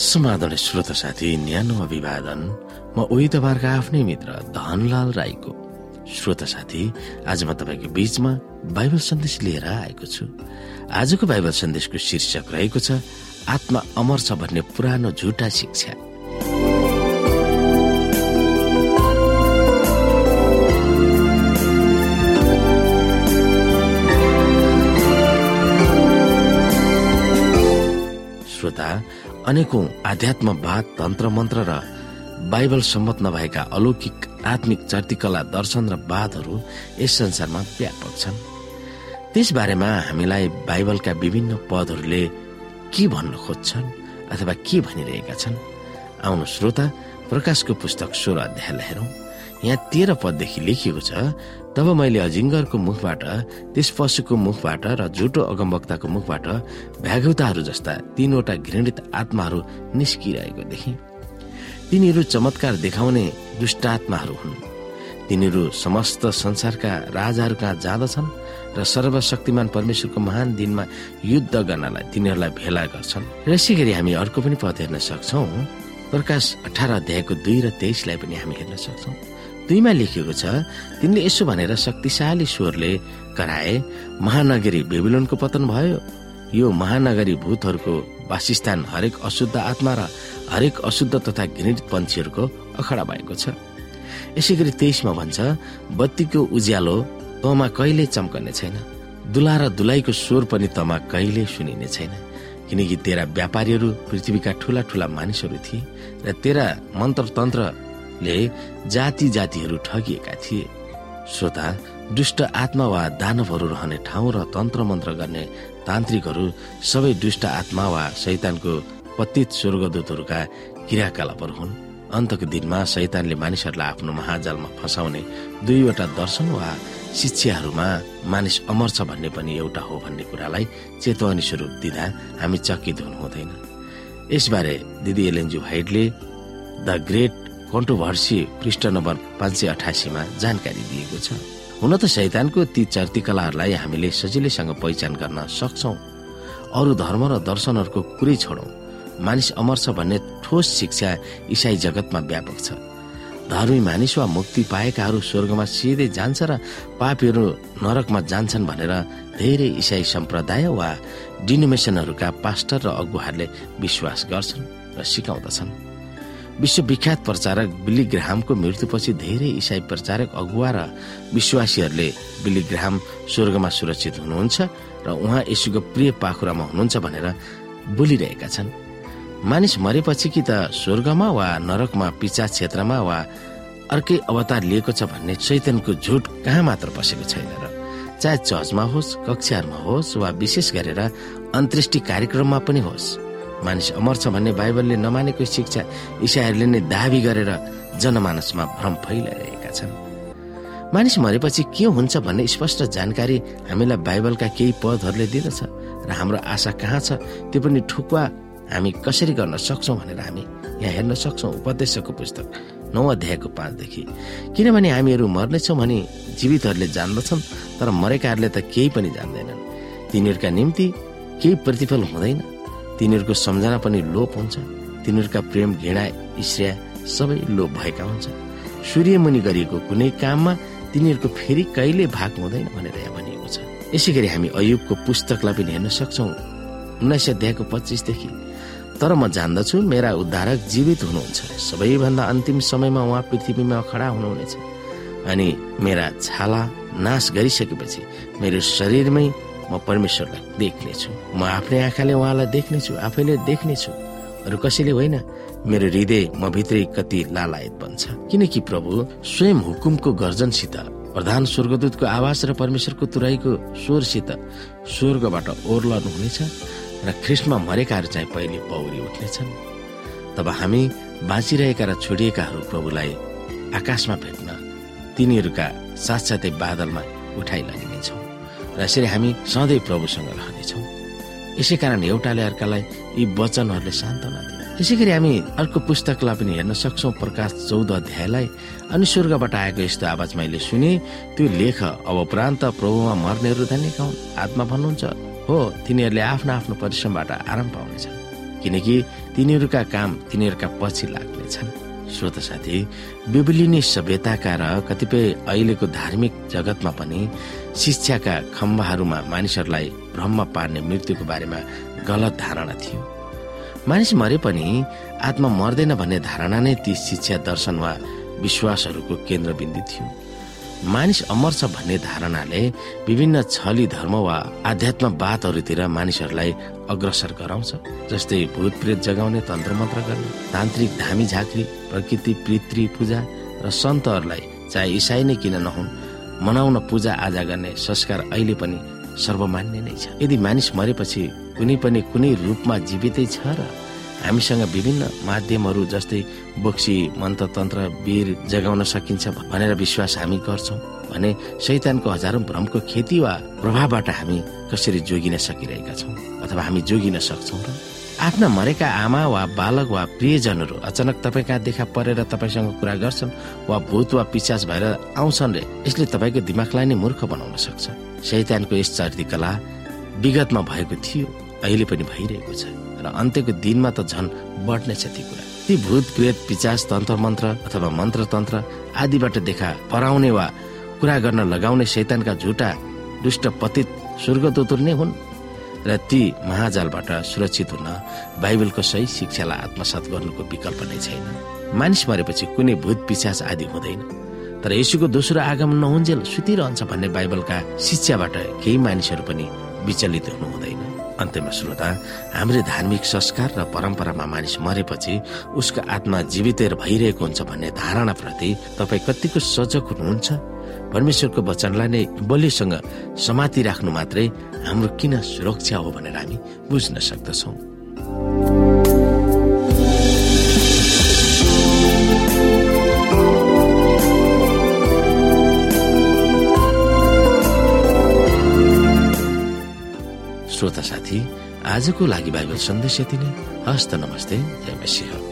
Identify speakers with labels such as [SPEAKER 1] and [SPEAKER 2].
[SPEAKER 1] समाधान श्रोत साथी न्यानो अभिवादन। म तपाईँहरूका आफ्नै मित्र धनलाल राईको। श्रोत साथी आज म तपाईँको बीचमा बाइबल सन्देश लिएर आएको छु। आजको बाइबल सन्देशको शीर्षक रहेको छ आत्मा अमर छ भन्ने पुरानो झुटा शिक्षा। श्रोता अनेकौं आध्यात्मवाद तन्त्र मन्त्र र बाइबल सम्मत नभएका अलौकिक आत्मिक चर्तिकला दर्शन र वादहरू यस संसारमा व्यापक छन्। त्यस बारेमा हामीलाई बाइबलका विभिन्न पदहरूले के भन्न खोज्छन् अथवा के भनिरहेका छन्? आउनु श्रोता प्रकाशको पुस्तक सोह्र अध्यायलाई हेरौँ यहाँ तेह्र पददेखि लेखिएको छ तब मैले अजिङ्गरको मुखबाट त्यस पशुको मुखबाट र झुटो अगमवक्ताको मुखबाट भ्यागुताहरू जस्ता तीनवटा घृणित आत्माहरू निस्किरहेको देखेँ। तिनीहरू चमत्कार देखाउने दुष्टात्माहरू हुन्। तिनीहरू समस्त संसारका राजाहरू कहाँ जाँदछन् र सर्वशक्तिमान परमेश्वरको महान दिनमा युद्ध गर्नलाई तिनीहरूलाई भेला गर्छन्। र यसै गरी हामी अर्को पनि पद हेर्न सक्छौ। प्रकाश अठार अध्यायको दुई र तेइसलाई पनि हामी हेर्न सक्छौ। दुईमा लेखिएको छ तिनले यसो भनेर शक्तिशाली स्वरले कराए महानगरी बेबिलोनको पतन भयो। यो महानगरी भूतहरूको वासस्थान हरेक अशुद्ध आत्मा र हरेक अशुद्ध तथा घृणित पन्छीहरूको अखडा भएको छ। यसै गरी तेइसमा भन्छ बत्तीको उज्यालो तमा कहिले चम्कने छैन। दुला र दुलाईको स्वर पनि तमा कहिले सुनिने छैन। किनकि तेरा व्यापारीहरू पृथ्वीका ठुला ठुला मानिसहरू थिए र तेरा मन्त्र तन्त्रले जाति जातिहरू ठगिएका थिए। श्रोता दुष्ट आत्मा वा दानवहरू रहने ठाउँ र तन्त्र मन्त्र गर्ने तान्त्रिकहरू सबै दुष्ट आत्मा वा शैतानको पतित स्वर्गदूतहरूका क्रियाकलापहरू हुन्। अन्तको दिनमा शैतानले मानिसहरूलाई आफ्नो महाजालमा फसाउने दुईवटा दर्शन वा शिक्षाहरूमा मानिस अमर छ भन्ने पनि एउटा हो भन्ने कुरालाई चेतवनी स्वरूप दिँदा हामी चकित हुनु हुँदैन यसबारे दिदी एलएनजी हाइटले द ग्रेट कन्ट्रोभर्सी पृष्ठ नम्बर पाँच सय अठासीमा जानकारी दिएको छ। हुन त शैतानको ती चर्तिकलाहरूलाई हामीले सजिलैसँग पहिचान गर्न सक्छौ। अरू धर्म र दर्शनहरूको कुरै छोडौं। मानिस अमर छ भन्ने ठोस शिक्षा इसाई जगतमा व्यापक छ। धर्मी मानिस वा मुक्ति पाएकाहरू स्वर्गमा सिधै जान्छ र पापीहरू नरकमा जान्छन् भनेर धेरै इसाई सम्प्रदाय वा डिनोमेसनहरूका पास्टर र अगुवाहरूले विश्वास गर्छन् र सिकाउँदछन्। विश्वविख्यात प्रचारक बिली ग्राहमको मृत्युपछि धेरै इसाई प्रचारक अगुवा र विश्वासीहरूले बिली ग्राहम स्वर्गमा सुरक्षित हुनुहुन्छ र उहाँ यसुको प्रिय पाखुरामा हुनुहुन्छ भनेर बोलिरहेका छन्। मानिस मरेपछि कि त स्वर्गमा वा नरकमा पिचा क्षेत्रमा वा अर्कै अवतार लिएको छ भन्ने चैतनको झुट कहाँ मात्र बसेको छैन र चाहे चर्चमा होस् कक्षाहरूमा होस् वा विशेष गरेर अन्तृष्टि कार्यक्रममा पनि होस्। मानिस अमर छ भन्ने बाइबलले नमानेको शिक्षा इसाईहरूले नै दावी गरेर जनमानसमा भ्रम फैलाइरहेका छन्। मानिस मरेपछि के हुन्छ भन्ने स्पष्ट जानकारी हामीलाई बाइबलका केही पदहरूले दिँदछ र हाम्रो आशा कहाँ छ त्यो पनि ठुक्वा हामी कसरी गर्न सक्छौ भनेर हामी यहाँ हेर्न सक्छौ उपदेशको पुस्तक नौ अध्यायको पाँचदेखि। किनभने हामीहरू मर्नेछौँ भने जीवितहरूले जान्दछन् तर मरेकाहरूले त केही पनि जान्दैनन्। तिनीहरूका निम्ति केही प्रतिफल हुँदैन। तिनीहरूको सम्झना पनि लोप हुन्छ। तिनीहरूका प्रेम घृणा ईश्र्या सबै लोप भएका हुन्छ। सूर्यमुनि गरिएको कुनै काममा तिनीहरूको फेरि कहिले भाग हुँदैन भनेर यहाँ भनिएको छ। यसै गरी हामी अयुबको पुस्तकलाई पनि हेर्न सक्छौ। उन्नाइस अध्यायको पच्चिसदेखि तर म जान्दछु मेरा उद्धारक जीवित हुनुहुन्छ। सबैभन्दा अन्तिम समयमा उहाँ पृथ्वीमा खडा हुनुहुनेछ। अनि मेरा छाला नाश गरिसकेपछि मेरो शरीरमै म परमेश्वरलाई देख्नेछु। म आफ्नै आँखाले उहाँलाई देख्नेछु आफैले देख्नेछु। अरू कसैले होइन मेरो हृदय म भित्रै कति लालायत बन्छ। किनकि प्रभु स्वयं हुकुमको गर्जनसित प्रधान स्वर्गदूतको आवाज र परमेश्वरको तुराईको स्वरसित स्वर्गबाट ओर्लनु हुनेछ र ख्रिस्टमा मरेकाहरू चाहिँ पहिले पौरी उठ्नेछन्। तब हामी बाँचिरहेका र छोडिएकाहरू प्रभुलाई आकाशमा भेट्न तिनीहरूका साथसाथै बादलमा उठाइ लगिनेछौँ र यसरी हामी सधैँ प्रभुसँग रहनेछौँ। यसै कारण एउटाले अर्कालाई यी वचनहरूले सान्त्वना दिने त्यसै गरी हामी अर्को पुस्तकलाई पनि हेर्न सक्छौँ प्रकाश चौध अध्यायलाई। अनि स्वर्गबाट आएको यस्तो आवाज मैले सुने त्यो लेख अब प्रान्त प्रभुमा मर्नेहरू धन्यका हुन् आत्मा भन्नुहुन्छ? हो तिनीहरूले आफ्नो आफ्नो परिश्रमबाट आराम पाउनेछन्। किनकि तिनीहरूका काम तिनीहरूका पछि लाग्नेछन्। श्रोत साथी बिबलिनी सभ्यताका र कतिपय अहिलेको धार्मिक जगतमा पनि शिक्षाका खम्बाहरूमा मानिसहरूलाई भ्रम पार्ने मृत्युको बारेमा गलत धारणा थियो। मानिस मरे पनि आत्मा मर्दैन भन्ने धारणा नै ती शिक्षा दर्शन वा विश्वासहरूको केन्द्रबिन्दु थियो। मानिस अमर छ भन्ने धारणाले विभिन्न छली धर्म वा आध्यात्मवादहरूतिर मानिसहरूलाई अग्रसर गराउँछ जस्तै भूत प्रेत जगाउने तन्त्र मन्त्र गर्ने तान्त्रिक धामी झाँक्री प्रकृति पितृ पूजा र सन्तहरूलाई चाहे इसाई नै किन नहुन् मनाउन पूजा आजा गर्ने संस्कार अहिले पनि सर्वमान्य नै छ। यदि मानिस मरेपछि कुनै पनि कुनै रूपमा जीवितै छ र हामीसँग विभिन्न माध्यमहरू जस्तै बोक्सी मन्त्र तन्त्र वीर जगाउन सकिन्छ भनेर विश्वास हामी गर्छौँ भने शैतानको हजारौं भ्रमको खेती वा प्रभावबाट हामी कसरी जोगिन सकिरहेका छौँ अथवा हामी जोगिन सक्छौँ र आफ्ना मरेका आमा वा बालक वा प्रियजनहरू अचानक तपाईँ कहाँ देखा परेर तपाईँसँग कुरा गर्छन् वा भूत वा पिचास भएर आउँछन् रे यसले तपाईँको दिमागलाई नै मूर्ख बनाउन सक्छ। शैतानको यस कला विगतमा भएको थियो अहिले पनि भइरहेको छ र अन्त्यको दिनमा त झन् बढ्नेछ ती कुरा। ती भूत प्रेत पिचास तन्त्र मन्त्र अथवा मन्त्र तन्त्र आदिबाट देखा पराउने वा कुरा गर्न लगाउने शैतानका झुटा दुष्ट पतित स्वर्गदूतुर नै हुन् र ती महाजालबाट सुरक्षित हुन बाइबलको सही शिक्षालाई आत्मसात गर्नुको विकल्प नै छैन। मानिस मरेपछि कुनै भूत पिचास आदि हुँदैन। तर यसुको दोस्रो आगमन नहुन्जेल सुतिरहन्छ भन्ने बाइबलका शिक्षाबाट केही मानिसहरू पनि विचलित हुनु हुँदैन। अन्त्यमा श्रोता हाम्रो धार्मिक संस्कार र परम्परामा मानिस मरेपछि उसको आत्मा जीवित भइरहेको हुन्छ भन्ने धारणाप्रति तपाईँ कतिको सजग हुनुहुन्छ? परमेश्वरको वचनलाई नै बलिसँग समाति राख्नु मात्रै हाम्रो किन सुरक्षा हो भनेर हामी बुझ्न सक्दछौँ। श्रोता साथी आजको लागि बाइबल सन्देश यति नै। हस्त नमस्ते जय मसिंह।